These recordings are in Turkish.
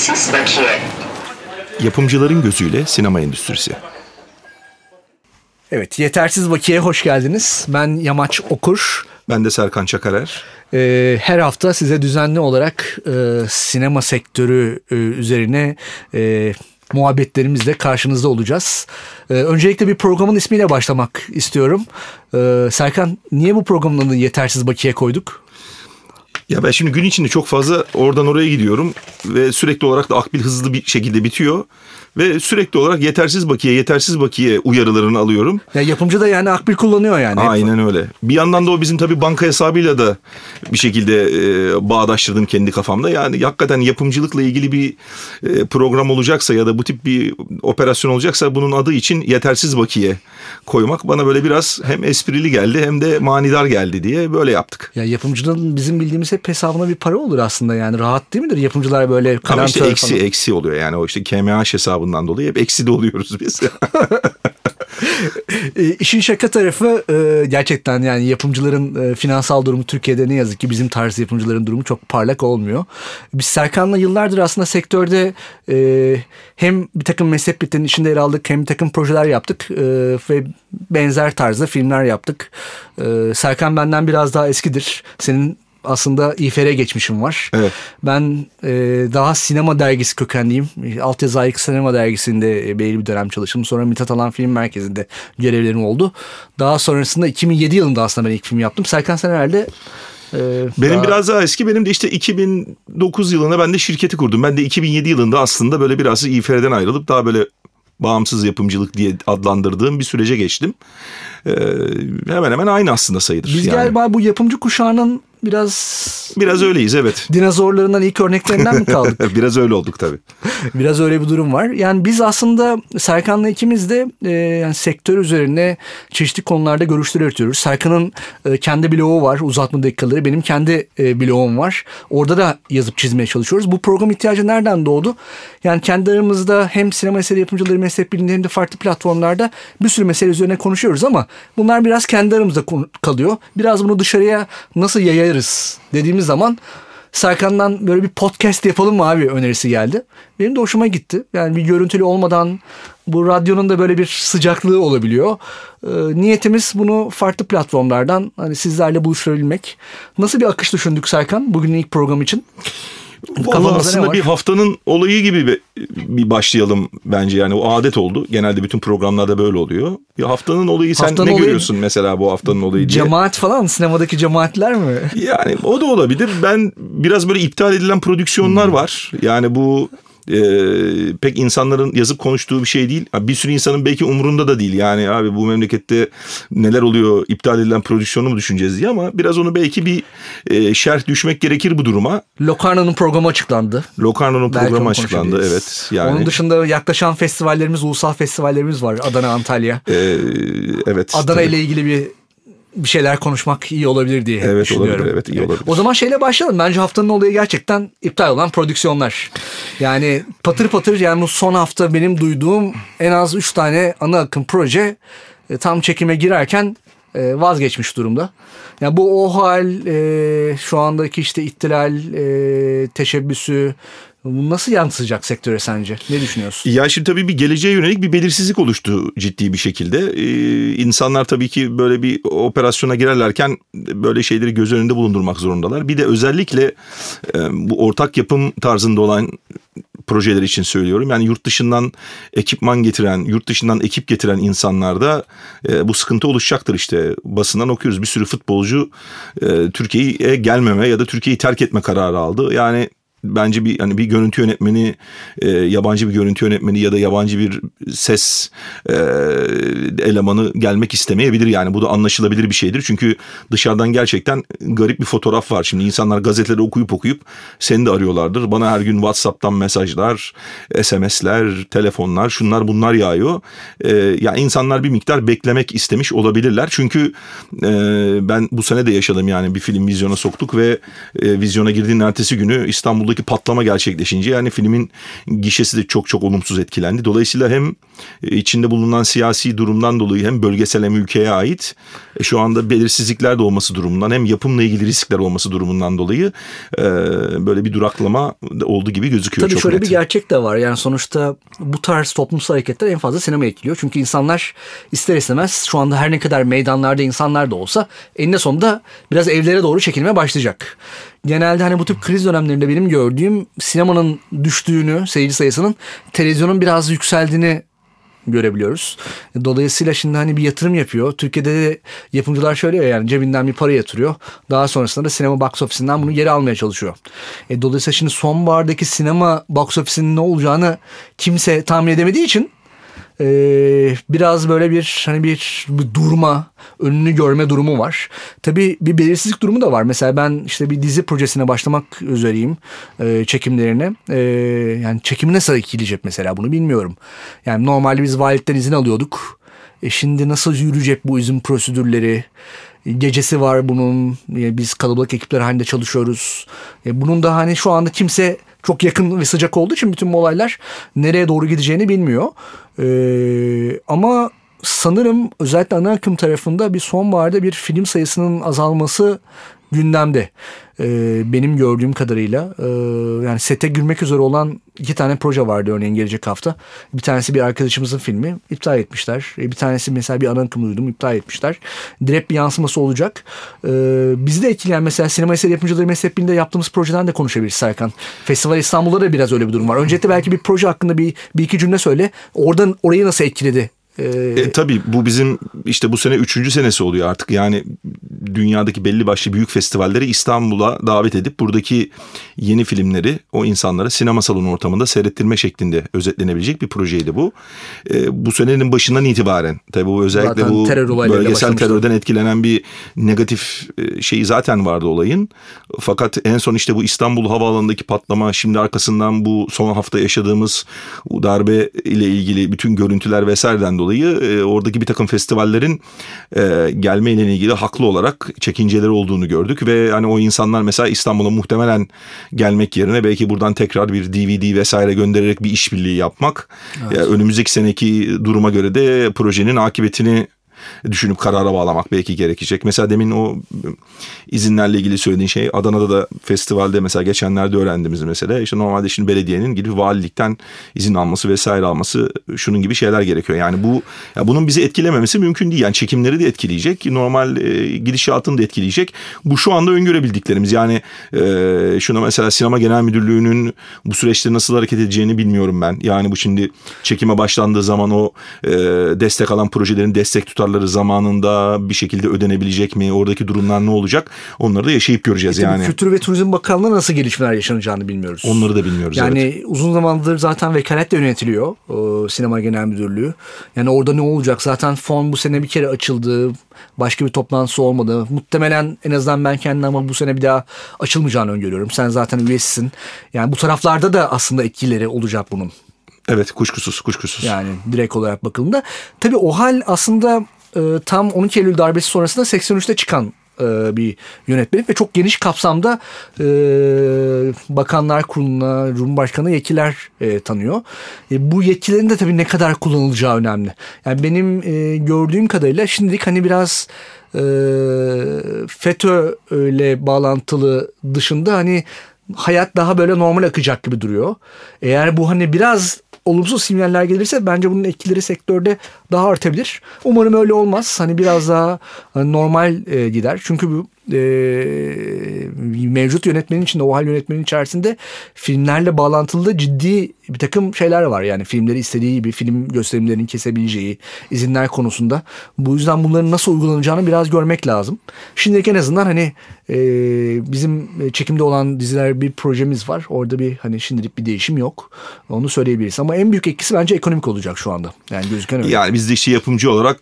Yetersiz bakiye. Yapımcıların gözüyle sinema endüstrisi. Evet, Yetersiz Bakiye hoş geldiniz. Ben Yamaç Okur. Ben de Serkan Çakarer. Ee, her hafta size düzenli olarak e, sinema sektörü e, üzerine e, muhabbetlerimizle karşınızda olacağız. Ee, öncelikle bir programın ismiyle başlamak istiyorum. Ee, Serkan, niye bu programın adını Yetersiz Bakiye koyduk? Ya ben şimdi gün içinde çok fazla oradan oraya gidiyorum ve sürekli olarak da akbil hızlı bir şekilde bitiyor. Ve sürekli olarak yetersiz bakiye, yetersiz bakiye uyarılarını alıyorum. Ya yapımcı da yani akbil kullanıyor yani. Aynen öyle. Bir yandan da o bizim tabii banka hesabıyla da bir şekilde e, bağdaştırdım kendi kafamda. Yani hakikaten yapımcılıkla ilgili bir e, program olacaksa ya da bu tip bir operasyon olacaksa bunun adı için yetersiz bakiye koymak bana böyle biraz hem esprili geldi hem de manidar geldi diye böyle yaptık. Ya yapımcının bizim bildiğimiz hep hesabına bir para olur aslında yani rahat değil midir? Yapımcılar böyle Ama işte eksi falan. eksi oluyor yani o işte KMH hesabından dolayı hep eksi de oluyoruz biz. E, işin şaka tarafı e, gerçekten yani yapımcıların e, finansal durumu Türkiye'de ne yazık ki bizim tarz yapımcıların durumu çok parlak olmuyor. Biz Serkan'la yıllardır aslında sektörde e, hem bir takım mesleklerin içinde yer aldık hem bir takım projeler yaptık ve benzer tarzda filmler yaptık. Serkan benden biraz daha eskidir. Senin aslında İFR geçmişim var. Evet. Ben e, daha sinema dergisi kökenliyim. Altyazı Ayık Sinema Dergisi'nde e, belirli bir dönem çalıştım. Sonra Mithat Alan Film Merkezi'nde görevlerim oldu. Daha sonrasında 2007 yılında aslında ben ilk film yaptım. Serkan sen herhalde e, Benim daha- biraz daha eski. Benim de işte 2009 yılında ben de şirketi kurdum. Ben de 2007 yılında aslında böyle biraz İFR'den ayrılıp daha böyle bağımsız yapımcılık diye adlandırdığım bir sürece geçtim. Ee, hemen hemen aynı aslında sayılır. Biz yani. galiba bu yapımcı kuşağının biraz Biraz öyleyiz evet. dinozorlarından ilk örneklerinden mi kaldık? Biraz öyle olduk tabii. Biraz öyle bir durum var. Yani biz aslında Serkan'la ikimiz de e, yani sektör üzerine çeşitli konularda görüşler üretiyoruz. Serkan'ın e, kendi blogu var uzatma dakikaları. Benim kendi e, blogum var. Orada da yazıp çizmeye çalışıyoruz. Bu program ihtiyacı nereden doğdu? Yani kendi aramızda hem sinema eseri yapımcıları meslek birliğinde hem de farklı platformlarda bir sürü mesele üzerine konuşuyoruz ama bunlar biraz kendi aramızda kalıyor. Biraz bunu dışarıya nasıl yayarız dediğimiz zaman Serkan'dan böyle bir podcast yapalım mı abi önerisi geldi. Benim de hoşuma gitti. Yani bir görüntülü olmadan bu radyonun da böyle bir sıcaklığı olabiliyor. Ee, niyetimiz bunu farklı platformlardan hani sizlerle buluşturabilmek. Nasıl bir akış düşündük Serkan bugünün ilk program için? Ne aslında bir haftanın olayı gibi bir, başlayalım bence yani o adet oldu. Genelde bütün programlarda böyle oluyor. Bir haftanın olayı sen Haftanın ne olayı- görüyorsun mesela bu haftanın olayı diye? Cemaat falan sinemadaki cemaatler mi? Yani o da olabilir. Ben biraz böyle iptal edilen prodüksiyonlar Hmm. var. Yani bu e, pek insanların yazıp konuştuğu bir şey değil. Bir sürü insanın belki umurunda da değil. Yani abi bu memlekette neler oluyor iptal edilen prodüksiyonu mu düşüneceğiz diye ama biraz onu belki bir e, şerh düşmek gerekir bu duruma. Locarno'nun programı açıklandı. Locarno'nun programı açıklandı evet. Yani Onun dışında yaklaşan festivallerimiz, ulusal festivallerimiz var. Adana, Antalya. e, evet. Adana tabii. ile ilgili bir bir şeyler konuşmak iyi olabilir diye Evet, düşünüyorum. olabilir, evet, iyi olabilir. O zaman şeyle başlayalım. Bence haftanın olayı gerçekten iptal olan prodüksiyonlar. Yani patır patır yani bu son hafta benim duyduğum en az 3 tane ana akım proje e, tam çekime girerken e, vazgeçmiş durumda. Yani bu o hal e, şu andaki işte ihtilal e, teşebbüsü nasıl yansıyacak sektöre sence? Ne düşünüyorsun? Ya şimdi tabii bir geleceğe yönelik bir belirsizlik oluştu ciddi bir şekilde. Ee, insanlar tabii ki böyle bir operasyona girerlerken böyle şeyleri göz önünde bulundurmak zorundalar. Bir de özellikle e, bu ortak yapım tarzında olan projeler için söylüyorum. Yani yurt dışından ekipman getiren, yurt dışından ekip getiren insanlarda e, bu sıkıntı oluşacaktır işte. Basından okuyoruz bir sürü futbolcu e, Türkiye'ye gelmeme ya da Türkiye'yi terk etme kararı aldı. Yani bence bir hani bir görüntü yönetmeni e, yabancı bir görüntü yönetmeni ya da yabancı bir ses e, elemanı gelmek istemeyebilir. Yani bu da anlaşılabilir bir şeydir. Çünkü dışarıdan gerçekten garip bir fotoğraf var. Şimdi insanlar gazeteleri okuyup okuyup seni de arıyorlardır. Bana her gün WhatsApp'tan mesajlar SMS'ler telefonlar şunlar bunlar yağıyor. E, yani insanlar bir miktar beklemek istemiş olabilirler. Çünkü e, ben bu sene de yaşadım yani. Bir film vizyona soktuk ve e, vizyona girdiğin ertesi günü İstanbul'da İstanbul'daki patlama gerçekleşince yani filmin gişesi de çok çok olumsuz etkilendi. Dolayısıyla hem e, içinde bulunan siyasi durumdan dolayı hem bölgesel hem ülkeye ait e, şu anda belirsizlikler de olması durumundan hem yapımla ilgili riskler olması durumundan dolayı e, böyle bir duraklama oldu gibi gözüküyor. Tabii çok şöyle net. bir gerçek de var. Yani sonuçta bu tarz toplumsal hareketler en fazla sinema etkiliyor. Çünkü insanlar ister istemez şu anda her ne kadar meydanlarda insanlar da olsa eninde sonunda biraz evlere doğru çekilmeye başlayacak. Genelde hani bu tip kriz dönemlerinde benim gördüğüm sinemanın düştüğünü, seyirci sayısının televizyonun biraz yükseldiğini görebiliyoruz. Dolayısıyla şimdi hani bir yatırım yapıyor. Türkiye'de de yapımcılar şöyle ya yani cebinden bir para yatırıyor. Daha sonrasında da sinema box office'inden bunu geri almaya çalışıyor. E, dolayısıyla şimdi sonbahardaki sinema box office'inin ne olacağını kimse tahmin edemediği için e, biraz böyle bir hani bir, bir durma, önünü görme durumu var. Tabii bir belirsizlik durumu da var. Mesela ben işte bir dizi projesine başlamak üzereyim e, çekimlerine. E, yani çekim nasıl etkileyecek mesela bunu bilmiyorum. Yani normalde biz valilikten izin alıyorduk. E şimdi nasıl yürüyecek bu izin prosedürleri? Gecesi var bunun. E, biz kalabalık ekipler halinde çalışıyoruz. E, bunun da hani şu anda kimse çok yakın ve sıcak olduğu için bütün bu olaylar nereye doğru gideceğini bilmiyor. Ee, ama sanırım özellikle ana akım tarafında bir sonbaharda bir film sayısının azalması gündemde. Ee, benim gördüğüm kadarıyla e, yani sete girmek üzere olan iki tane proje vardı örneğin gelecek hafta. Bir tanesi bir arkadaşımızın filmi iptal etmişler. E, bir tanesi mesela bir ana akım duydum iptal etmişler. Direkt bir yansıması olacak. Ee, bizi de etkileyen mesela sinema eseri yapımcıları mezhepliğinde yaptığımız projeden de konuşabiliriz Serkan. Festival İstanbul'da da biraz öyle bir durum var. Öncelikle belki bir proje hakkında bir, bir iki cümle söyle. Oradan orayı nasıl etkiledi e, tabii bu bizim işte bu sene üçüncü senesi oluyor artık. Yani dünyadaki belli başlı büyük festivalleri İstanbul'a davet edip buradaki yeni filmleri o insanlara sinema salonu ortamında seyrettirme şeklinde özetlenebilecek bir projeydi bu. E, bu senenin başından itibaren tabii bu özellikle Zaten bu terör bölgesel terörden etkilenen bir negatif e, şeyi zaten vardı olayın. Fakat en son işte bu İstanbul Havaalanı'ndaki patlama şimdi arkasından bu son hafta yaşadığımız darbe ile ilgili bütün görüntüler vesaireden dolayı e, oradaki bir takım festivallerin e, gelme ile ilgili haklı olarak çekinceleri olduğunu gördük ve hani o insanlar mesela İstanbul'a muhtemelen gelmek yerine belki buradan tekrar bir DVD vesaire göndererek bir işbirliği yapmak. Evet. Ya önümüzdeki seneki duruma göre de projenin akıbetini düşünüp karara bağlamak belki gerekecek. Mesela demin o izinlerle ilgili söylediğin şey Adana'da da festivalde mesela geçenlerde öğrendiğimiz mesele işte normalde şimdi belediyenin gidip valilikten izin alması vesaire alması şunun gibi şeyler gerekiyor. Yani bu ya bunun bizi etkilememesi mümkün değil. Yani çekimleri de etkileyecek. Normal e, gidişatını da etkileyecek. Bu şu anda öngörebildiklerimiz. Yani e, şuna mesela sinema genel müdürlüğünün bu süreçte nasıl hareket edeceğini bilmiyorum ben. Yani bu şimdi çekime başlandığı zaman o e, destek alan projelerin destek tutarları zamanında bir şekilde ödenebilecek mi? Oradaki durumlar ne olacak? Onları da yaşayıp göreceğiz Tabii yani. Kültür ve Turizm Bakanlığı nasıl gelişmeler yaşanacağını bilmiyoruz. Onları da bilmiyoruz. Yani evet. uzun zamandır zaten vekaletle yönetiliyor o, Sinema Genel Müdürlüğü. Yani orada ne olacak? Zaten fon bu sene bir kere açıldı. Başka bir toplantısı olmadı. Muhtemelen en azından ben kendim ama bu sene bir daha açılmayacağını öngörüyorum. Sen zaten üyesisin. Yani bu taraflarda da aslında etkileri olacak bunun. Evet kuşkusuz kuşkusuz. Yani direkt olarak bakıldığında. Tabii o hal aslında e, tam 12 Eylül darbesi sonrasında 83'te çıkan e, bir yönetmelik ve çok geniş kapsamda e, bakanlar kuruluna, Cumhurbaşkanı yetkiler e, tanıyor. E, bu yetkilerin de tabii ne kadar kullanılacağı önemli. Yani benim e, gördüğüm kadarıyla şimdilik hani biraz e, FETÖ ile bağlantılı dışında hani hayat daha böyle normal akacak gibi duruyor. Eğer bu hani biraz olumsuz sinyaller gelirse bence bunun etkileri sektörde daha artabilir. Umarım öyle olmaz. Hani biraz daha hani normal e, gider. Çünkü bu e, mevcut yönetmenin içinde, o hal yönetmenin içerisinde filmlerle bağlantılı da ciddi bir takım şeyler var. Yani filmleri istediği gibi film gösterimlerinin kesebileceği izinler konusunda. Bu yüzden bunların nasıl uygulanacağını biraz görmek lazım. Şimdilik en azından hani e, bizim çekimde olan diziler bir projemiz var. Orada bir hani şimdilik bir değişim yok. Onu söyleyebiliriz. Ama en büyük etkisi bence ekonomik olacak şu anda. Yani gözüken öyle. Yani biz de işte yapımcı olarak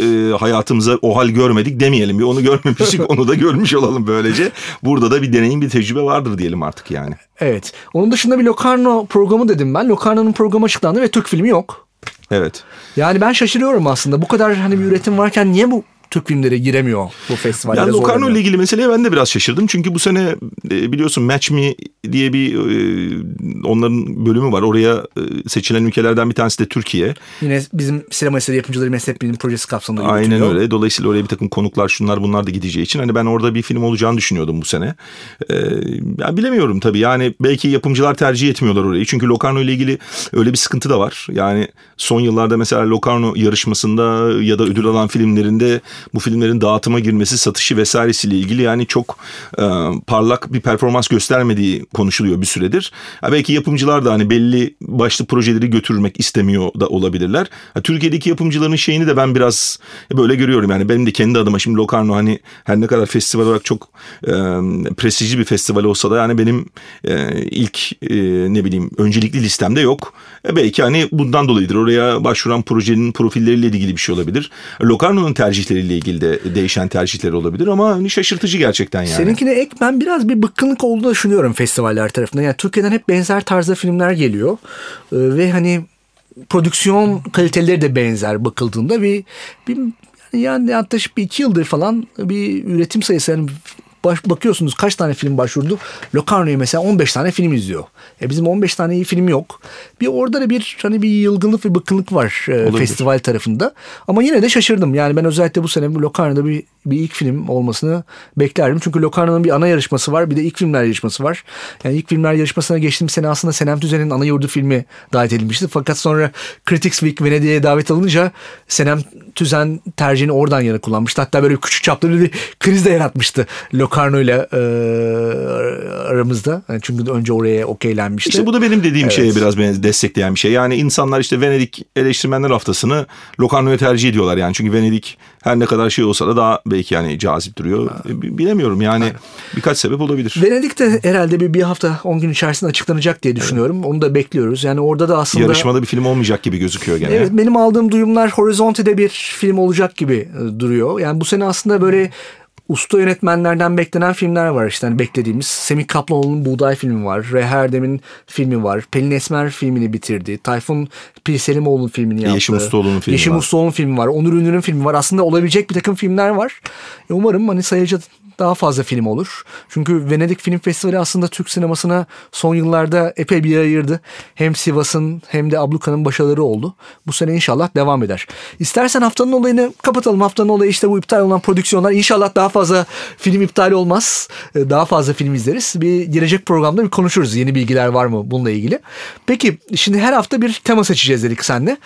e, hayatımıza o hal görmedik demeyelim. Bir onu görmemiştik onu da görmüş olalım böylece. Burada da bir deneyim bir tecrübe vardır diyelim artık yani. Evet. Onun dışında bir Locarno programı dedim ben. Locarno'nun programı açıklandı ve Türk filmi yok. Evet. Yani ben şaşırıyorum aslında. Bu kadar hani bir üretim varken niye bu Türk filmleri giremiyor bu festivallere? Yani Locarno ile ilgili meseleye ben de biraz şaşırdım. Çünkü bu sene e, biliyorsun Match Me diye bir e, onların bölümü var. Oraya e, seçilen ülkelerden bir tanesi de Türkiye. Yine bizim sinema eseri yapımcıları meslek bilim projesi kapsamında Aynen öyle. Dolayısıyla oraya bir takım konuklar şunlar bunlar da gideceği için hani ben orada bir film olacağını düşünüyordum bu sene. Ee, ya bilemiyorum tabii yani belki yapımcılar tercih etmiyorlar orayı. Çünkü Locarno ile ilgili öyle bir sıkıntı da var. Yani son yıllarda mesela Locarno yarışmasında ya da ödül alan filmlerinde bu filmlerin dağıtıma girmesi, satışı vesairesiyle ilgili yani çok e, parlak bir performans göstermediği konuşuluyor bir süredir. Ya belki yapımcılar da hani belli başlı projeleri götürmek istemiyor da olabilirler. Ha, Türkiye'deki yapımcıların şeyini de ben biraz böyle görüyorum. Yani benim de kendi adıma şimdi Locarno hani her ne kadar festival olarak çok e, prestijli bir festival olsa da yani benim e, ilk e, ne bileyim öncelikli listemde yok. E, belki hani bundan dolayıdır. Oraya başvuran projenin profilleriyle ilgili bir şey olabilir. Locarno'nun tercihleriyle ilgili de değişen tercihleri olabilir ama hani şaşırtıcı gerçekten yani. Seninkine ek ben biraz bir bıkkınlık olduğunu düşünüyorum festivaller tarafından. Yani Türkiye'den hep benzer tarzda filmler geliyor. Ee, ve hani prodüksiyon kaliteleri de benzer bakıldığında bir, bir yani yaklaşık bir iki yıldır falan bir üretim sayısı yani baş, bakıyorsunuz kaç tane film başvurdu. Locarno'ya mesela 15 tane film izliyor. E bizim 15 tane iyi film yok. Bir orada da bir hani bir yılgınlık ve bıkkınlık var e, festival tarafında. Ama yine de şaşırdım. Yani ben özellikle bu sene bu Locarno'da bir bir ilk film olmasını beklerdim. Çünkü Locarno'nun bir ana yarışması var. Bir de ilk filmler yarışması var. Yani ilk filmler yarışmasına geçtiğim sene aslında Senem Tüzen'in ana yurdu filmi davet edilmişti. Fakat sonra Critics Week Venedik'e davet alınca Senem Tüzen tercihini oradan yana kullanmıştı. Hatta böyle küçük çaplı bir kriz de yaratmıştı Locarno ile e, aramızda. Yani çünkü önce oraya okeylenmişti. İşte bu da benim dediğim evet. şeye biraz beni destekleyen bir şey. Yani insanlar işte Venedik eleştirmenler haftasını Locarno'ya tercih ediyorlar yani. Çünkü Venedik her ne kadar şey olsa da daha belki yani cazip duruyor. Ha. Bilemiyorum yani ha. birkaç sebep olabilir. Venedik'te herhalde bir, bir hafta 10 gün içerisinde açıklanacak diye düşünüyorum. Evet. Onu da bekliyoruz. Yani orada da aslında... Yarışmada bir film olmayacak gibi gözüküyor gene. Evet benim aldığım duyumlar Horizonte'de bir film olacak gibi e, duruyor. Yani bu sene aslında böyle usta yönetmenlerden beklenen filmler var işte hani beklediğimiz. Semih Kaplanoğlu'nun Buğday filmi var. Reha Erdem'in filmi var. Pelin Esmer filmini bitirdi. Tayfun Pirselimoğlu'nun filmini yaptı. Yeşim Ustaoğlu'nun filmi Yeşim var. Ustaoğlu'nun filmi var. Onur Ünlü'nün filmi var. Aslında olabilecek bir takım filmler var. E umarım hani sayıca daha fazla film olur. Çünkü Venedik Film Festivali aslında Türk sinemasına son yıllarda epey bir ayırdı. Hem Sivas'ın hem de Abluka'nın başarıları oldu. Bu sene inşallah devam eder. İstersen haftanın olayını kapatalım. Haftanın olayı işte bu iptal olan prodüksiyonlar. İnşallah daha fazla film iptal olmaz. Daha fazla film izleriz. Bir gelecek programda bir konuşuruz. Yeni bilgiler var mı bununla ilgili. Peki şimdi her hafta bir tema seçeceğiz dedik seninle.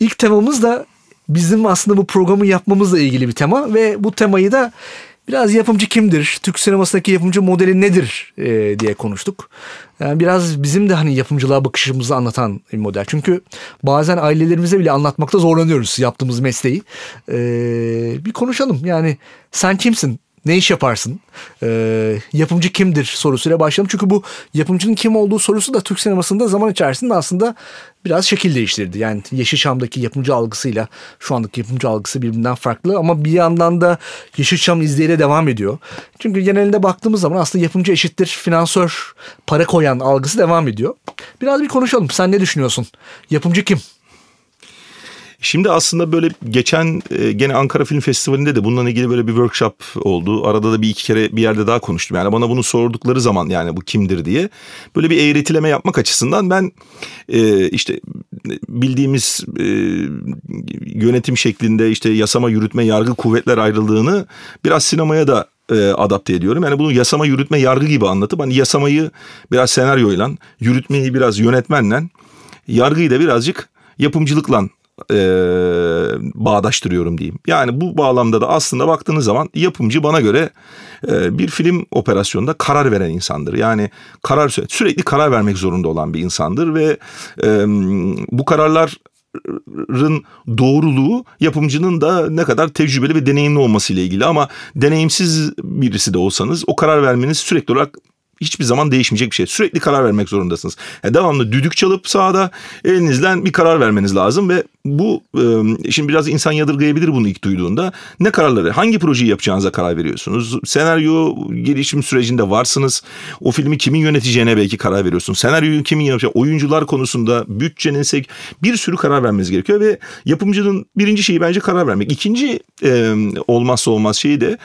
İlk temamız da bizim aslında bu programı yapmamızla ilgili bir tema ve bu temayı da biraz yapımcı kimdir, Türk sinemasındaki yapımcı modeli nedir e, diye konuştuk. Yani biraz bizim de hani yapımcılığa bakışımızı anlatan bir model. Çünkü bazen ailelerimize bile anlatmakta zorlanıyoruz yaptığımız mesleği. E, bir konuşalım yani sen kimsin? Ne iş yaparsın? Ee, yapımcı kimdir sorusuyla başlayalım. Çünkü bu yapımcının kim olduğu sorusu da Türk sinemasında zaman içerisinde aslında biraz şekil değiştirdi. Yani Yeşilçam'daki yapımcı algısıyla şu andaki yapımcı algısı birbirinden farklı ama bir yandan da Yeşilçam izleyiyle devam ediyor. Çünkü genelinde baktığımız zaman aslında yapımcı eşittir finansör, para koyan algısı devam ediyor. Biraz bir konuşalım. Sen ne düşünüyorsun? Yapımcı kim? Şimdi aslında böyle geçen e, gene Ankara Film Festivali'nde de bununla ilgili böyle bir workshop oldu. Arada da bir iki kere bir yerde daha konuştum. Yani bana bunu sordukları zaman yani bu kimdir diye böyle bir eğretileme yapmak açısından ben e, işte bildiğimiz e, yönetim şeklinde işte yasama, yürütme, yargı kuvvetler ayrıldığını biraz sinemaya da e, adapte ediyorum. Yani bunu yasama, yürütme, yargı gibi anlatıp hani yasamayı biraz senaryoyla, yürütmeyi biraz yönetmenle, yargıyı da birazcık yapımcılıkla e, bağdaştırıyorum diyeyim. Yani bu bağlamda da aslında baktığınız zaman yapımcı bana göre e, bir film operasyonunda karar veren insandır. Yani karar sürekli karar vermek zorunda olan bir insandır ve e, bu kararlar doğruluğu yapımcının da ne kadar tecrübeli ve deneyimli olması ile ilgili ama deneyimsiz birisi de olsanız o karar vermeniz sürekli olarak hiçbir zaman değişmeyecek bir şey. Sürekli karar vermek zorundasınız. Yani devamlı düdük çalıp sahada elinizden bir karar vermeniz lazım ve bu şimdi biraz insan yadırgayabilir bunu ilk duyduğunda. Ne kararları, hangi projeyi yapacağınıza karar veriyorsunuz. Senaryo gelişim sürecinde varsınız. O filmi kimin yöneteceğine belki karar veriyorsunuz. Senaryoyu kimin yapacağı, oyuncular konusunda bütçenin sek bir sürü karar vermeniz gerekiyor ve yapımcının birinci şeyi bence karar vermek. İkinci olmazsa olmaz şeyi de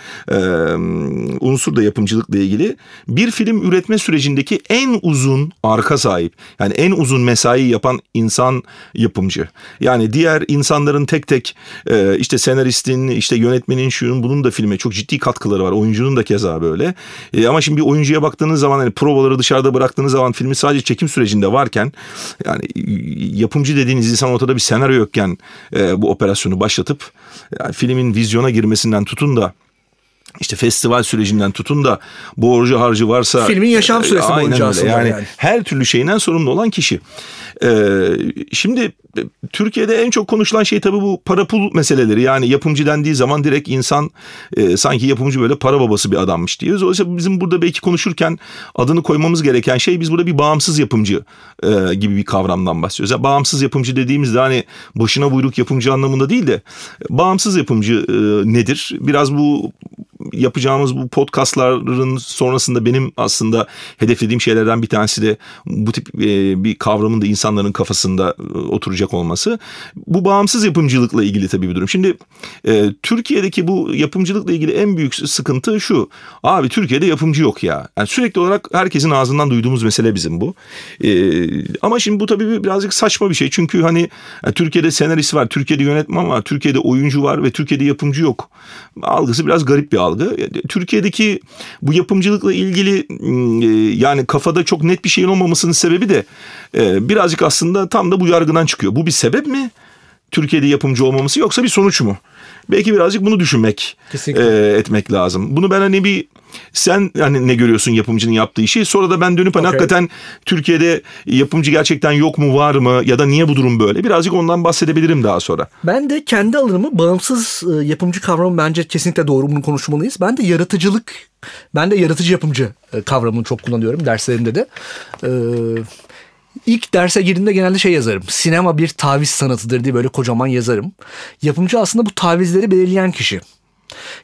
unsur da yapımcılıkla ilgili bir film üretme sürecindeki en uzun arka sahip. Yani en uzun mesai yapan insan yapımcı. Yani diğer insanların tek tek e, işte senaristin, işte yönetmenin şunun bunun da filme çok ciddi katkıları var. Oyuncunun da keza böyle. E, ama şimdi bir oyuncuya baktığınız zaman hani provaları dışarıda bıraktığınız zaman filmi sadece çekim sürecinde varken yani yapımcı dediğiniz insan ortada bir senaryo yokken e, bu operasyonu başlatıp yani filmin vizyona girmesinden tutun da işte festival sürecinden tutun da borcu harcı varsa filmin yaşam süresi aynen boyunca öyle. yani, yani. her türlü şeyinden sorumlu olan kişi. Ee, şimdi e, Türkiye'de en çok konuşulan şey tabii bu para pul meseleleri. Yani yapımcı dendiği zaman direkt insan e, sanki yapımcı böyle para babası bir adammış diyoruz. Oysa bizim burada belki konuşurken adını koymamız gereken şey biz burada bir bağımsız yapımcı e, gibi bir kavramdan bahsediyoruz. Yani bağımsız yapımcı dediğimizde hani başına buyruk yapımcı anlamında değil de bağımsız yapımcı e, nedir? Biraz bu yapacağımız bu podcastların sonrasında benim aslında hedeflediğim şeylerden bir tanesi de bu tip e, bir kavramın da insanların kafasında e, oturacak olması. Bu bağımsız yapımcılıkla ilgili tabii bir durum. Şimdi e, Türkiye'deki bu yapımcılıkla ilgili en büyük sıkıntı şu. Abi Türkiye'de yapımcı yok ya. Yani sürekli olarak herkesin ağzından duyduğumuz mesele bizim bu. Ama şimdi bu tabii birazcık saçma bir şey. Çünkü hani Türkiye'de senarist var, Türkiye'de yönetmen var, Türkiye'de oyuncu var ve Türkiye'de yapımcı yok. Algısı biraz garip bir algı. Türkiye'deki bu yapımcılıkla ilgili yani kafada çok net bir şeyin olmamasının sebebi de birazcık aslında tam da bu yargıdan çıkıyor. Bu bir sebep mi? Türkiye'de yapımcı olmaması yoksa bir sonuç mu? Belki birazcık bunu düşünmek e, etmek lazım. Bunu ben hani bir sen hani ne görüyorsun yapımcının yaptığı işi sonra da ben dönüp hani okay. hakikaten Türkiye'de yapımcı gerçekten yok mu var mı ya da niye bu durum böyle birazcık ondan bahsedebilirim daha sonra. Ben de kendi alanımı bağımsız yapımcı kavramı bence kesinlikle doğru bunu konuşmalıyız. Ben de yaratıcılık ben de yaratıcı yapımcı kavramını çok kullanıyorum derslerimde de. Ee, İlk derse girdiğimde genelde şey yazarım. Sinema bir taviz sanatıdır diye böyle kocaman yazarım. Yapımcı aslında bu tavizleri belirleyen kişi.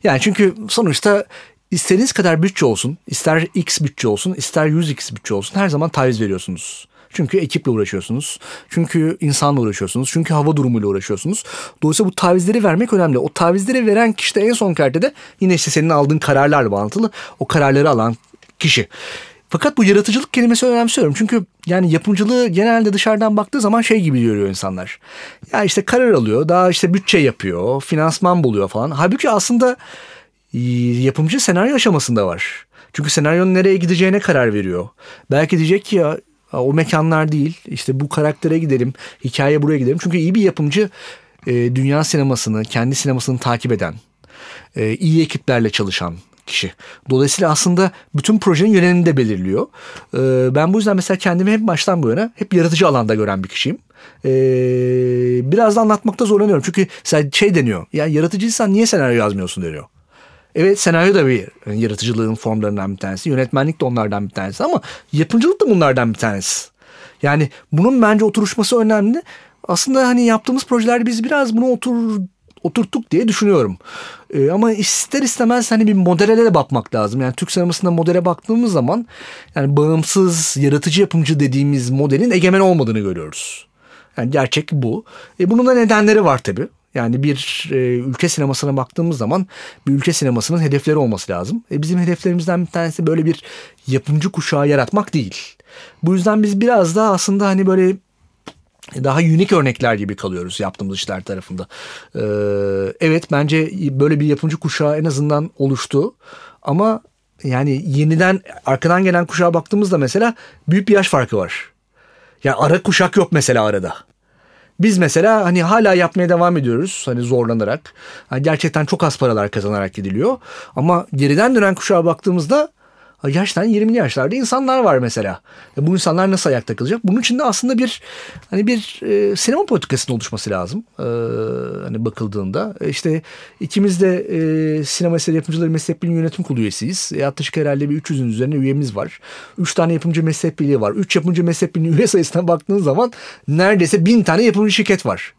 Yani çünkü sonuçta istediğiniz kadar bütçe olsun, ister X bütçe olsun, ister 100X bütçe olsun her zaman taviz veriyorsunuz. Çünkü ekiple uğraşıyorsunuz. Çünkü insanla uğraşıyorsunuz. Çünkü hava durumuyla uğraşıyorsunuz. Dolayısıyla bu tavizleri vermek önemli. O tavizleri veren kişi de en son kalitede yine işte senin aldığın kararlarla bağlantılı o kararları alan kişi. Fakat bu yaratıcılık kelimesi önemsiyorum. Çünkü yani yapımcılığı genelde dışarıdan baktığı zaman şey gibi görüyor insanlar. Ya işte karar alıyor, daha işte bütçe yapıyor, finansman buluyor falan. Halbuki aslında yapımcı senaryo aşamasında var. Çünkü senaryonun nereye gideceğine karar veriyor. Belki diyecek ki ya o mekanlar değil, işte bu karaktere gidelim, hikaye buraya gidelim. Çünkü iyi bir yapımcı dünya sinemasını, kendi sinemasını takip eden, iyi ekiplerle çalışan, kişi. Dolayısıyla aslında bütün projenin yönelimini de belirliyor. Ee, ben bu yüzden mesela kendimi hep baştan bu yana hep yaratıcı alanda gören bir kişiyim. Ee, biraz da anlatmakta zorlanıyorum. Çünkü şey deniyor. Yani yaratıcıysan niye senaryo yazmıyorsun deniyor. Evet senaryo da bir yaratıcılığın formlarından bir tanesi. Yönetmenlik de onlardan bir tanesi ama yapımcılık da bunlardan bir tanesi. Yani bunun bence oturuşması önemli. Aslında hani yaptığımız projelerde biz biraz bunu otur oturttuk diye düşünüyorum. Ee, ama ister istemez hani bir modele de bakmak lazım. Yani Türk sinemasında modele baktığımız zaman yani bağımsız, yaratıcı yapımcı dediğimiz modelin egemen olmadığını görüyoruz. Yani gerçek bu. E, bunun da nedenleri var tabii. Yani bir e, ülke sinemasına baktığımız zaman bir ülke sinemasının hedefleri olması lazım. E, bizim hedeflerimizden bir tanesi böyle bir yapımcı kuşağı yaratmak değil. Bu yüzden biz biraz daha aslında hani böyle daha unik örnekler gibi kalıyoruz yaptığımız işler tarafında. Ee, evet bence böyle bir yapımcı kuşağı en azından oluştu ama yani yeniden arkadan gelen kuşağa baktığımızda mesela büyük bir yaş farkı var. Yani ara kuşak yok mesela arada. Biz mesela hani hala yapmaya devam ediyoruz hani zorlanarak. Hani gerçekten çok az paralar kazanarak gidiliyor. Ama geriden dönen kuşağa baktığımızda gerçekten 20'li yaşlarda insanlar var mesela. E bu insanlar nasıl ayakta kalacak? Bunun için de aslında bir hani bir e, sinema politikasının oluşması lazım. E, hani bakıldığında. E işte ikimiz de e, sinema eseri yapımcıları meslek birliği yönetim kurulu üyesiyiz. E, yaklaşık herhalde bir 300'ün üzerine üyemiz var. 3 tane yapımcı meslek birliği var. 3 yapımcı meslek birliği üye sayısına baktığın zaman neredeyse 1000 tane yapımcı şirket var.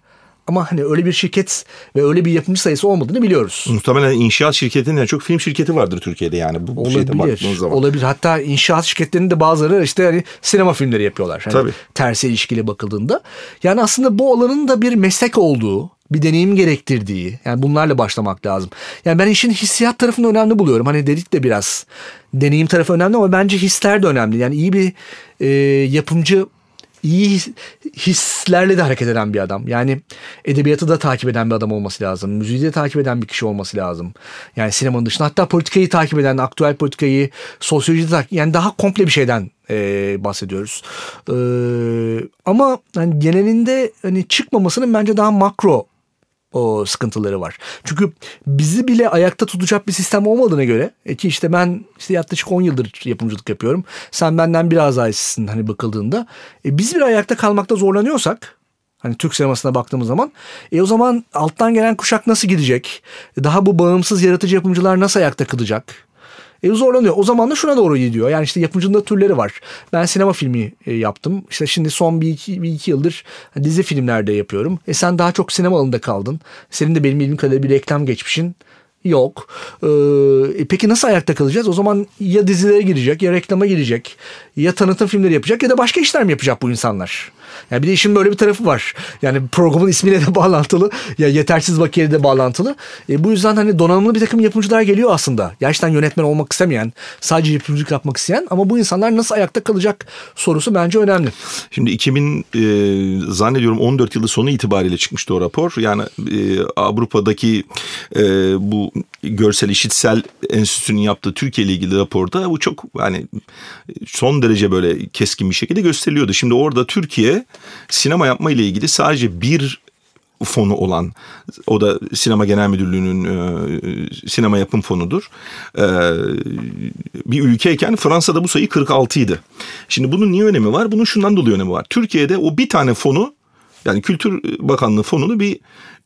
Ama hani öyle bir şirket ve öyle bir yapımcı sayısı olmadığını biliyoruz. Muhtemelen inşaat şirketinden çok film şirketi vardır Türkiye'de yani bu olabilir, zaman. Olabilir. Hatta inşaat şirketlerinin de bazıları işte hani sinema filmleri yapıyorlar. Hani Tabii. Tersi ilişkili bakıldığında. Yani aslında bu alanın da bir meslek olduğu bir deneyim gerektirdiği yani bunlarla başlamak lazım. Yani ben işin hissiyat tarafını önemli buluyorum. Hani dedik de biraz deneyim tarafı önemli ama bence hisler de önemli. Yani iyi bir e, yapımcı iyi hislerle de hareket eden bir adam. Yani edebiyatı da takip eden bir adam olması lazım. Müziği de takip eden bir kişi olması lazım. Yani sinemanın dışında hatta politikayı takip eden, aktüel politikayı, sosyolojiyi takip yani daha komple bir şeyden e, bahsediyoruz. E, ama yani genelinde hani çıkmamasının bence daha makro o sıkıntıları var. Çünkü bizi bile ayakta tutacak bir sistem olmadığına göre e ki işte ben işte yaklaşık 10 yıldır yapımcılık yapıyorum. Sen benden biraz daha eskisin hani bakıldığında. E biz bir ayakta kalmakta zorlanıyorsak Hani Türk sinemasına baktığımız zaman. E o zaman alttan gelen kuşak nasıl gidecek? Daha bu bağımsız yaratıcı yapımcılar nasıl ayakta kalacak? E, zorlanıyor. O zaman da şuna doğru gidiyor. Yani işte yapımcının da türleri var. Ben sinema filmi e, yaptım. İşte şimdi son bir iki, bir iki yıldır dizi filmlerde yapıyorum. E sen daha çok sinema alanında kaldın. Senin de benim bildiğim kadarıyla bir reklam geçmişin yok. Ee, peki nasıl ayakta kalacağız? O zaman ya dizilere girecek ya reklama girecek ya tanıtım filmleri yapacak ya da başka işler mi yapacak bu insanlar? Yani bir de işin böyle bir tarafı var. Yani programın ismiyle de bağlantılı. Ya yetersiz bakiyeyle de bağlantılı. E, bu yüzden hani donanımlı bir takım yapımcılar geliyor aslında. Gerçekten yönetmen olmak istemeyen, sadece yapımcılık yapmak isteyen ama bu insanlar nasıl ayakta kalacak sorusu bence önemli. Şimdi 2000 e, zannediyorum 14 yılı sonu itibariyle çıkmıştı o rapor. Yani e, Avrupa'daki e, bu görsel işitsel enstitünün yaptığı Türkiye ile ilgili raporda bu çok hani son derece böyle keskin bir şekilde gösteriliyordu. Şimdi orada Türkiye sinema yapma ile ilgili sadece bir fonu olan o da sinema genel müdürlüğünün e, sinema yapım fonudur. E, bir ülkeyken Fransa'da bu sayı 46 idi. Şimdi bunun niye önemi var? Bunun şundan dolayı önemi var. Türkiye'de o bir tane fonu yani Kültür Bakanlığı fonunu bir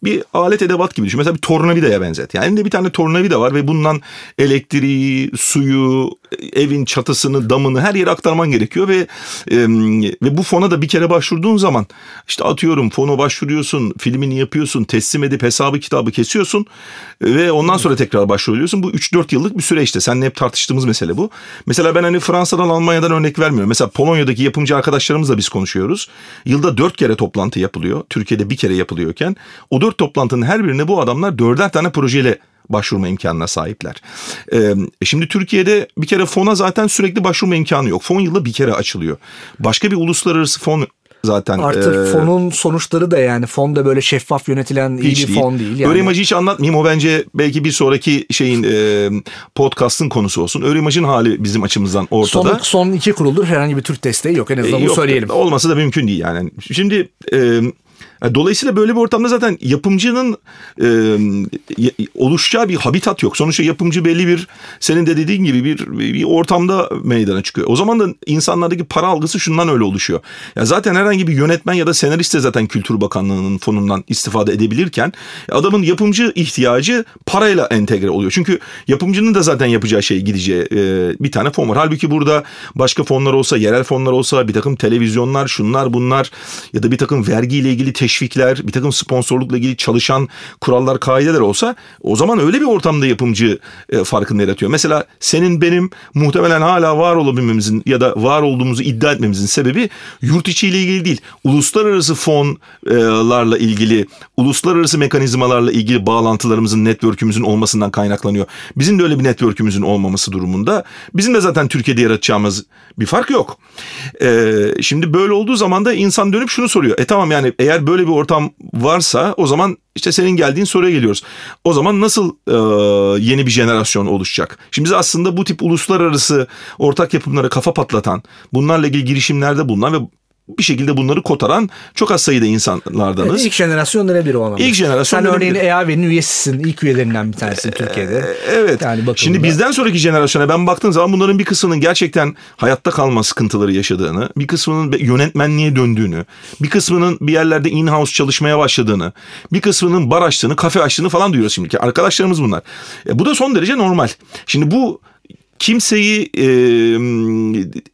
bir alet edevat gibi düşün. Mesela bir tornavidaya benzet. Yani elinde bir tane tornavida var ve bundan elektriği, suyu, evin çatısını, damını her yere aktarman gerekiyor ve e, ve bu fona da bir kere başvurduğun zaman işte atıyorum fonu başvuruyorsun, filmini yapıyorsun, teslim edip hesabı kitabı kesiyorsun ve ondan sonra tekrar başvuruyorsun. Bu 3-4 yıllık bir süre işte. Seninle hep tartıştığımız mesele bu. Mesela ben hani Fransa'dan, Almanya'dan örnek vermiyorum. Mesela Polonya'daki yapımcı arkadaşlarımızla biz konuşuyoruz. Yılda 4 kere toplantı yapılıyor. Türkiye'de bir kere yapılıyorken o 4 toplantının her birine bu adamlar dörder tane projeyle başvurma imkanına sahipler. Ee, şimdi Türkiye'de bir kere fona zaten sürekli başvurma imkanı yok. Fon yılda bir kere açılıyor. Başka bir uluslararası fon zaten. Artık e, fonun sonuçları da yani fon da böyle şeffaf yönetilen iyi bir değil. fon değil. Yani. Öğrenmacı hiç anlatmayayım o bence belki bir sonraki şeyin e, podcast'ın konusu olsun. Öğrenmacının hali bizim açımızdan ortada. Son, son iki kuruldur herhangi bir Türk desteği yok en azından e, bunu yok, söyleyelim. Olması da mümkün değil yani. Şimdi... E, Dolayısıyla böyle bir ortamda zaten yapımcının e, oluşacağı bir habitat yok. Sonuçta yapımcı belli bir senin de dediğin gibi bir, bir ortamda meydana çıkıyor. O zaman da insanlardaki para algısı şundan öyle oluşuyor. Ya zaten herhangi bir yönetmen ya da senarist de zaten Kültür Bakanlığı'nın fonundan istifade edebilirken adamın yapımcı ihtiyacı parayla entegre oluyor. Çünkü yapımcının da zaten yapacağı şey gideceği e, bir tane fon var. Halbuki burada başka fonlar olsa, yerel fonlar olsa, bir takım televizyonlar, şunlar bunlar ya da bir takım vergiyle ilgili teşvik teşvikler, bir takım sponsorlukla ilgili çalışan kurallar, kaideler olsa o zaman öyle bir ortamda yapımcı e, farkını yaratıyor. Mesela senin benim muhtemelen hala var olabilmemizin ya da var olduğumuzu iddia etmemizin sebebi yurt içiyle ilgili değil. Uluslararası fonlarla ilgili, uluslararası mekanizmalarla ilgili bağlantılarımızın, network'ümüzün olmasından kaynaklanıyor. Bizim de öyle bir network'ümüzün olmaması durumunda bizim de zaten Türkiye'de yaratacağımız bir fark yok. Ee, şimdi böyle olduğu zaman da insan dönüp şunu soruyor. E tamam yani eğer böyle bir ortam varsa o zaman işte senin geldiğin soruya geliyoruz. O zaman nasıl e, yeni bir jenerasyon oluşacak? Şimdi biz aslında bu tip uluslararası ortak yapımlara kafa patlatan, bunlarla ilgili girişimlerde bulunan ve bir şekilde bunları kotaran çok az sayıda insanlardanız. Evet, ilk jenerasyon biri o anlamda. İlk jenerasyon Sen örneğin EAV'nin üyesisin. ilk üyelerinden bir tanesi ee, Türkiye'de. Evet. Yani Şimdi bizden sonraki jenerasyona ben baktığım zaman bunların bir kısmının gerçekten hayatta kalma sıkıntıları yaşadığını, bir kısmının yönetmenliğe döndüğünü, bir kısmının bir yerlerde in-house çalışmaya başladığını, bir kısmının bar açtığını, kafe açtığını falan duyuyoruz şimdi. Arkadaşlarımız bunlar. E, bu da son derece normal. Şimdi bu kimseyi e,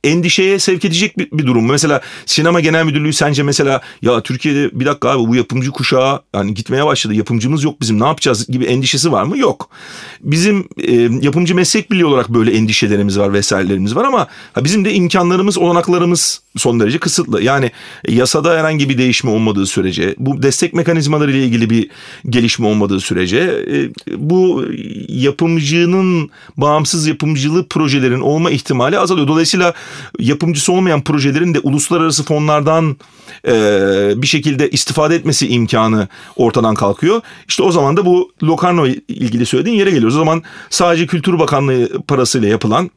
endişeye sevk edecek bir, bir durum. Mesela sinema genel müdürlüğü sence mesela ya Türkiye'de bir dakika abi bu yapımcı kuşağı yani gitmeye başladı. Yapımcımız yok bizim ne yapacağız gibi endişesi var mı? Yok. Bizim e, yapımcı meslek birliği olarak böyle endişelerimiz var vesairelerimiz var ama ha, bizim de imkanlarımız olanaklarımız son derece kısıtlı. Yani yasada herhangi bir değişme olmadığı sürece, bu destek mekanizmaları ile ilgili bir gelişme olmadığı sürece e, bu yapımcının bağımsız yapımcılığı projelerin olma ihtimali azalıyor. Dolayısıyla yapımcısı olmayan projelerin de uluslararası fonlardan e, bir şekilde istifade etmesi imkanı ortadan kalkıyor. İşte o zaman da bu Locarno ilgili söylediğin yere geliyoruz. O zaman sadece Kültür Bakanlığı parasıyla yapılan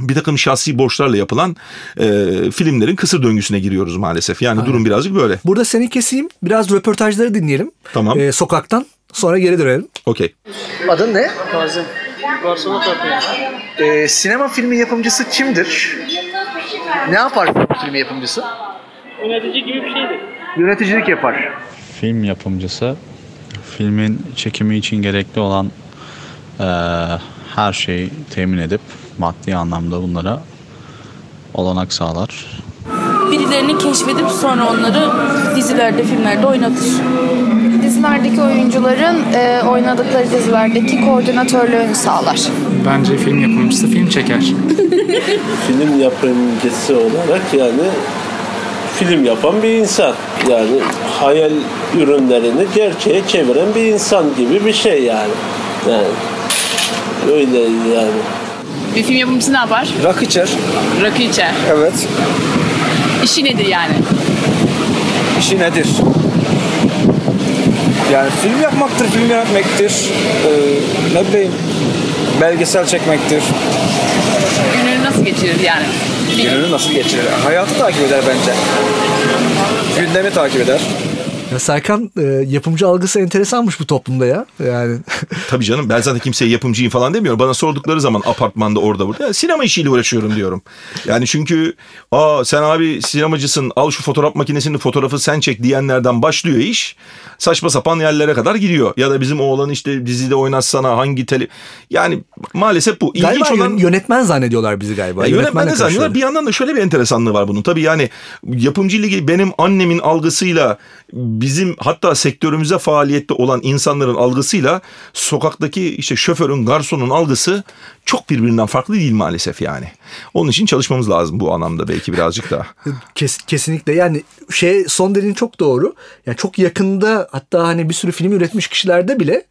bir takım şahsi borçlarla yapılan e, filmlerin kısır döngüsüne giriyoruz maalesef. Yani Aynen. durum birazcık böyle. Burada seni keseyim. Biraz röportajları dinleyelim. Tamam. E, sokaktan. Sonra geri dönelim. Okey. Adın ne? Kazım. Barcelona Kapı'ya. E, sinema filmi yapımcısı kimdir? Ne yapar filmi yapımcısı? Yönetici gibi bir şeydir. Yöneticilik yapar. Film yapımcısı filmin çekimi için gerekli olan e, her şeyi temin edip maddi anlamda bunlara olanak sağlar. Birilerini keşfedip sonra onları dizilerde, filmlerde oynatır. Dizilerdeki oyuncuların e, oynadıkları dizilerdeki koordinatörlüğünü sağlar. Bence film yapımcısı film çeker. film yapımcısı olarak yani film yapan bir insan. Yani hayal ürünlerini gerçeğe çeviren bir insan gibi bir şey yani. Yani öyle yani. Bir film yapımcısı ne yapar? Rakı içer. Rakı içer. Evet. İşi nedir yani? İşi nedir? Yani film yapmaktır, film yönetmektir. Ee, ne bileyim, belgesel çekmektir. Gününü nasıl geçirir yani? Gününü nasıl geçirir? Hayatı takip eder bence. Gündemi takip eder. Ya Serkan e, yapımcı algısı enteresanmış bu toplumda ya. Yani Tabii canım ben zaten kimseye yapımcıyım falan demiyorum. Bana sordukları zaman apartmanda orada burada ya, sinema işiyle uğraşıyorum diyorum. Yani çünkü aa sen abi sinemacısın al şu fotoğraf makinesini fotoğrafı sen çek diyenlerden başlıyor iş. Saçma sapan yerlere kadar gidiyor. Ya da bizim oğlan işte dizide oynatsana hangi tele... Yani maalesef bu. galiba İlginç olan... yönetmen zannediyorlar bizi galiba. Ya yönetmen de zannediyorlar. Bir yandan da şöyle bir enteresanlığı var bunun. Tabii yani yapımcı ilgili benim annemin algısıyla bizim hatta sektörümüze faaliyette olan insanların algısıyla sokaktaki işte şoförün, garsonun algısı çok birbirinden farklı değil maalesef yani. Onun için çalışmamız lazım bu anlamda belki birazcık daha. Kes, kesinlikle yani şey son dediğin çok doğru. Yani çok yakında hatta hani bir sürü film üretmiş kişilerde bile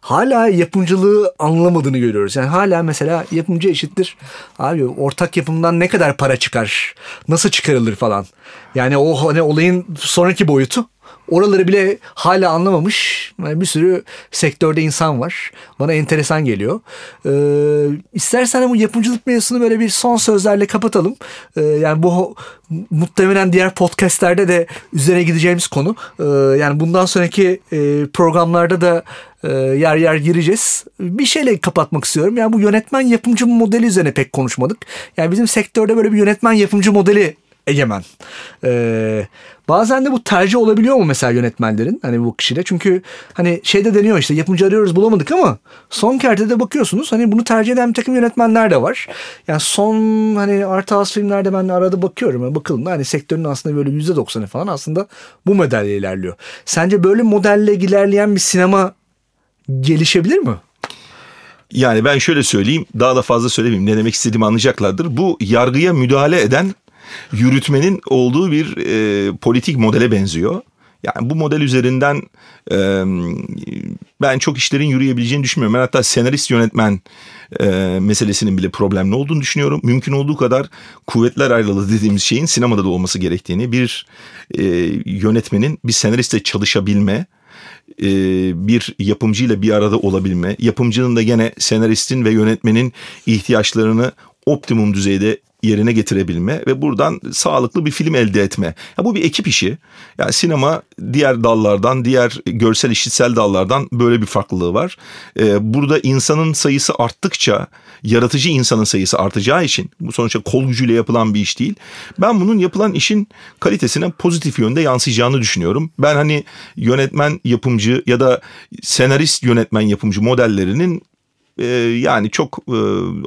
hala yapımcılığı anlamadığını görüyoruz. Yani hala mesela yapımcı eşittir. Abi ortak yapımdan ne kadar para çıkar? Nasıl çıkarılır falan. Yani o hani olayın sonraki boyutu Oraları bile hala anlamamış bir sürü sektörde insan var. Bana enteresan geliyor. Ee, istersen bu yapımcılık mevzusunu böyle bir son sözlerle kapatalım. Ee, yani bu muhtemelen diğer podcastlerde de üzerine gideceğimiz konu. Ee, yani bundan sonraki e, programlarda da e, yer yer gireceğiz. Bir şeyle kapatmak istiyorum. Yani bu yönetmen yapımcı modeli üzerine pek konuşmadık. Yani bizim sektörde böyle bir yönetmen yapımcı modeli egemen. Ee, bazen de bu tercih olabiliyor mu mesela yönetmenlerin hani bu kişide? Çünkü hani şeyde deniyor işte yapımcı arıyoruz bulamadık ama son kertede bakıyorsunuz hani bunu tercih eden bir takım yönetmenler de var. Yani son hani art house filmlerde ben arada bakıyorum. Yani bakılın hani sektörün aslında böyle yüzde doksanı falan aslında bu modelle ilerliyor. Sence böyle modelle ilerleyen bir sinema gelişebilir mi? Yani ben şöyle söyleyeyim daha da fazla söylemeyeyim ne demek istediğimi anlayacaklardır. Bu yargıya müdahale eden yürütmenin olduğu bir e, politik modele benziyor. Yani bu model üzerinden e, ben çok işlerin yürüyebileceğini düşünmüyorum. Ben hatta senarist yönetmen e, meselesinin bile problemli olduğunu düşünüyorum. Mümkün olduğu kadar kuvvetler ayrılığı dediğimiz şeyin sinemada da olması gerektiğini, bir e, yönetmenin bir senaristle çalışabilme, e, bir yapımcıyla bir arada olabilme, yapımcının da gene senaristin ve yönetmenin ihtiyaçlarını optimum düzeyde yerine getirebilme ve buradan sağlıklı bir film elde etme. Ya bu bir ekip işi. Yani sinema diğer dallardan, diğer görsel işitsel dallardan böyle bir farklılığı var. Ee, burada insanın sayısı arttıkça yaratıcı insanın sayısı artacağı için bu sonuçta kol gücüyle yapılan bir iş değil. Ben bunun yapılan işin kalitesine pozitif yönde yansıyacağını düşünüyorum. Ben hani yönetmen yapımcı ya da senarist yönetmen yapımcı modellerinin yani çok e,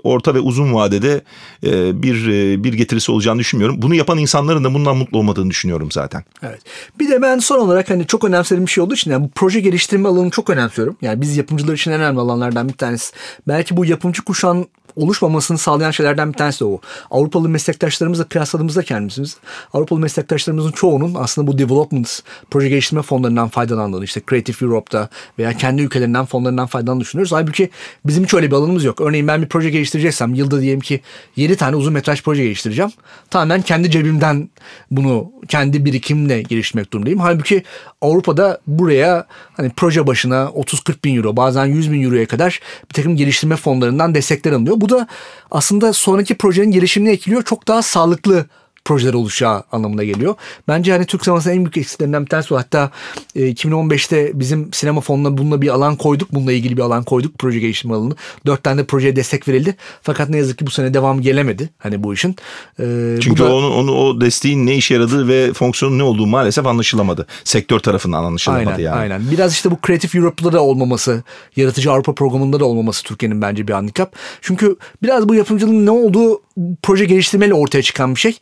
orta ve uzun vadede e, bir e, bir getirisi olacağını düşünmüyorum. Bunu yapan insanların da bundan mutlu olmadığını düşünüyorum zaten. Evet. Bir de ben son olarak hani çok önemsediğim bir şey olduğu için yani bu proje geliştirme alanını çok önemsiyorum. Yani biz yapımcılar için en önemli alanlardan bir tanesi. Belki bu yapımcı kuşağın oluşmamasını sağlayan şeylerden bir tanesi de o. Avrupalı meslektaşlarımızla kıyasladığımızda kendimiz Avrupalı meslektaşlarımızın çoğunun aslında bu development proje geliştirme fonlarından faydalandığını işte Creative Europe'da veya kendi ülkelerinden fonlarından faydalandığını düşünüyoruz. Halbuki bizim hiç öyle bir alanımız yok. Örneğin ben bir proje geliştireceksem yılda diyelim ki 7 tane uzun metraj proje geliştireceğim. Tamamen kendi cebimden bunu kendi birikimle geliştirmek durumdayım. Halbuki Avrupa'da buraya hani proje başına 30-40 bin euro bazen 100 bin euroya kadar bir takım geliştirme fonlarından destekler alınıyor. Bu da aslında sonraki projenin gelişimini etkiliyor. Çok daha sağlıklı projeler oluşacağı anlamına geliyor. Bence hani Türk sinemasının en büyük eksikliklerinden bir tanesi o. Hatta e, 2015'te bizim sinema fonuna bununla bir alan koyduk. Bununla ilgili bir alan koyduk. Proje geliştirme alanı. Dört tane de projeye destek verildi. Fakat ne yazık ki bu sene devam gelemedi. Hani bu işin. E, Çünkü bu da, onun, onu, o desteğin ne işe yaradığı ve fonksiyonun ne olduğu maalesef anlaşılamadı. Sektör tarafından anlaşılamadı aynen, yani. Aynen. Biraz işte bu Creative Europe'da da olmaması, Yaratıcı Avrupa programında da olmaması Türkiye'nin bence bir handikap. Çünkü biraz bu yapımcılığın ne olduğu proje geliştirmeyle ortaya çıkan bir şey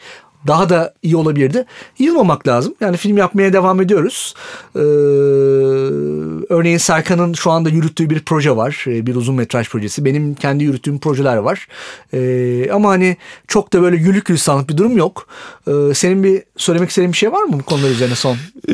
daha da iyi olabilirdi. Yılmamak lazım. Yani film yapmaya devam ediyoruz. Ee, örneğin Serkan'ın şu anda yürüttüğü bir proje var. Ee, bir uzun metraj projesi. Benim kendi yürüttüğüm projeler var. Ee, ama hani çok da böyle gülük gülistanlık bir durum yok. Ee, senin bir söylemek istediğin bir şey var mı bu konular üzerine son? Ee,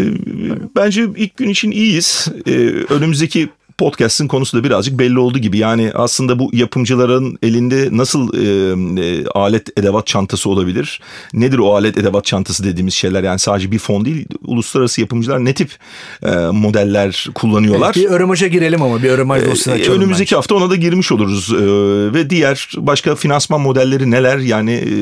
bence ilk gün için iyiyiz. Ee, önümüzdeki podcast'ın konusu da birazcık belli oldu gibi. Yani aslında bu yapımcıların elinde nasıl e, e, alet edevat çantası olabilir? Nedir o alet edevat çantası dediğimiz şeyler? Yani sadece bir fon değil, uluslararası yapımcılar ne tip e, modeller kullanıyorlar? Evet, bir öremaja girelim ama bir öremaj dosyasına açalım. Önümüzdeki bence. hafta ona da girmiş oluruz. E, ve diğer başka finansman modelleri neler? Yani e,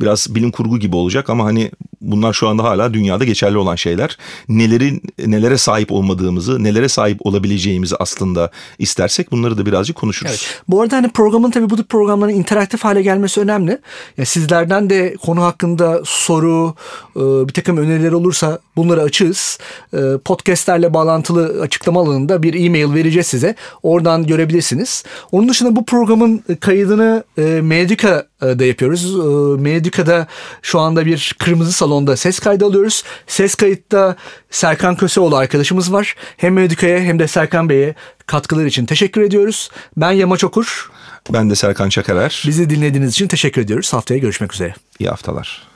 biraz bilim kurgu gibi olacak ama hani bunlar şu anda hala dünyada geçerli olan şeyler. Nelerin nelere sahip olmadığımızı, nelere sahip olabileceğimizi aslında istersek bunları da birazcık konuşuruz. Evet. Bu arada hani programın tabii bu tip programların interaktif hale gelmesi önemli. Yani sizlerden de konu hakkında soru, e, bir takım öneriler olursa bunları açığız. E, podcastlerle bağlantılı açıklama alanında bir e-mail vereceğiz size. Oradan görebilirsiniz. Onun dışında bu programın kaydını e, Medica'da yapıyoruz. Medica'da şu anda bir kırmızı salonda ses kaydı alıyoruz. Ses kayıtta Serkan Köseoğlu arkadaşımız var. Hem Medica'ya hem de Serkan Bey'e katkılar için teşekkür ediyoruz. Ben Yamaç Okur. Ben de Serkan Çakarer. Bizi dinlediğiniz için teşekkür ediyoruz. Haftaya görüşmek üzere. İyi haftalar.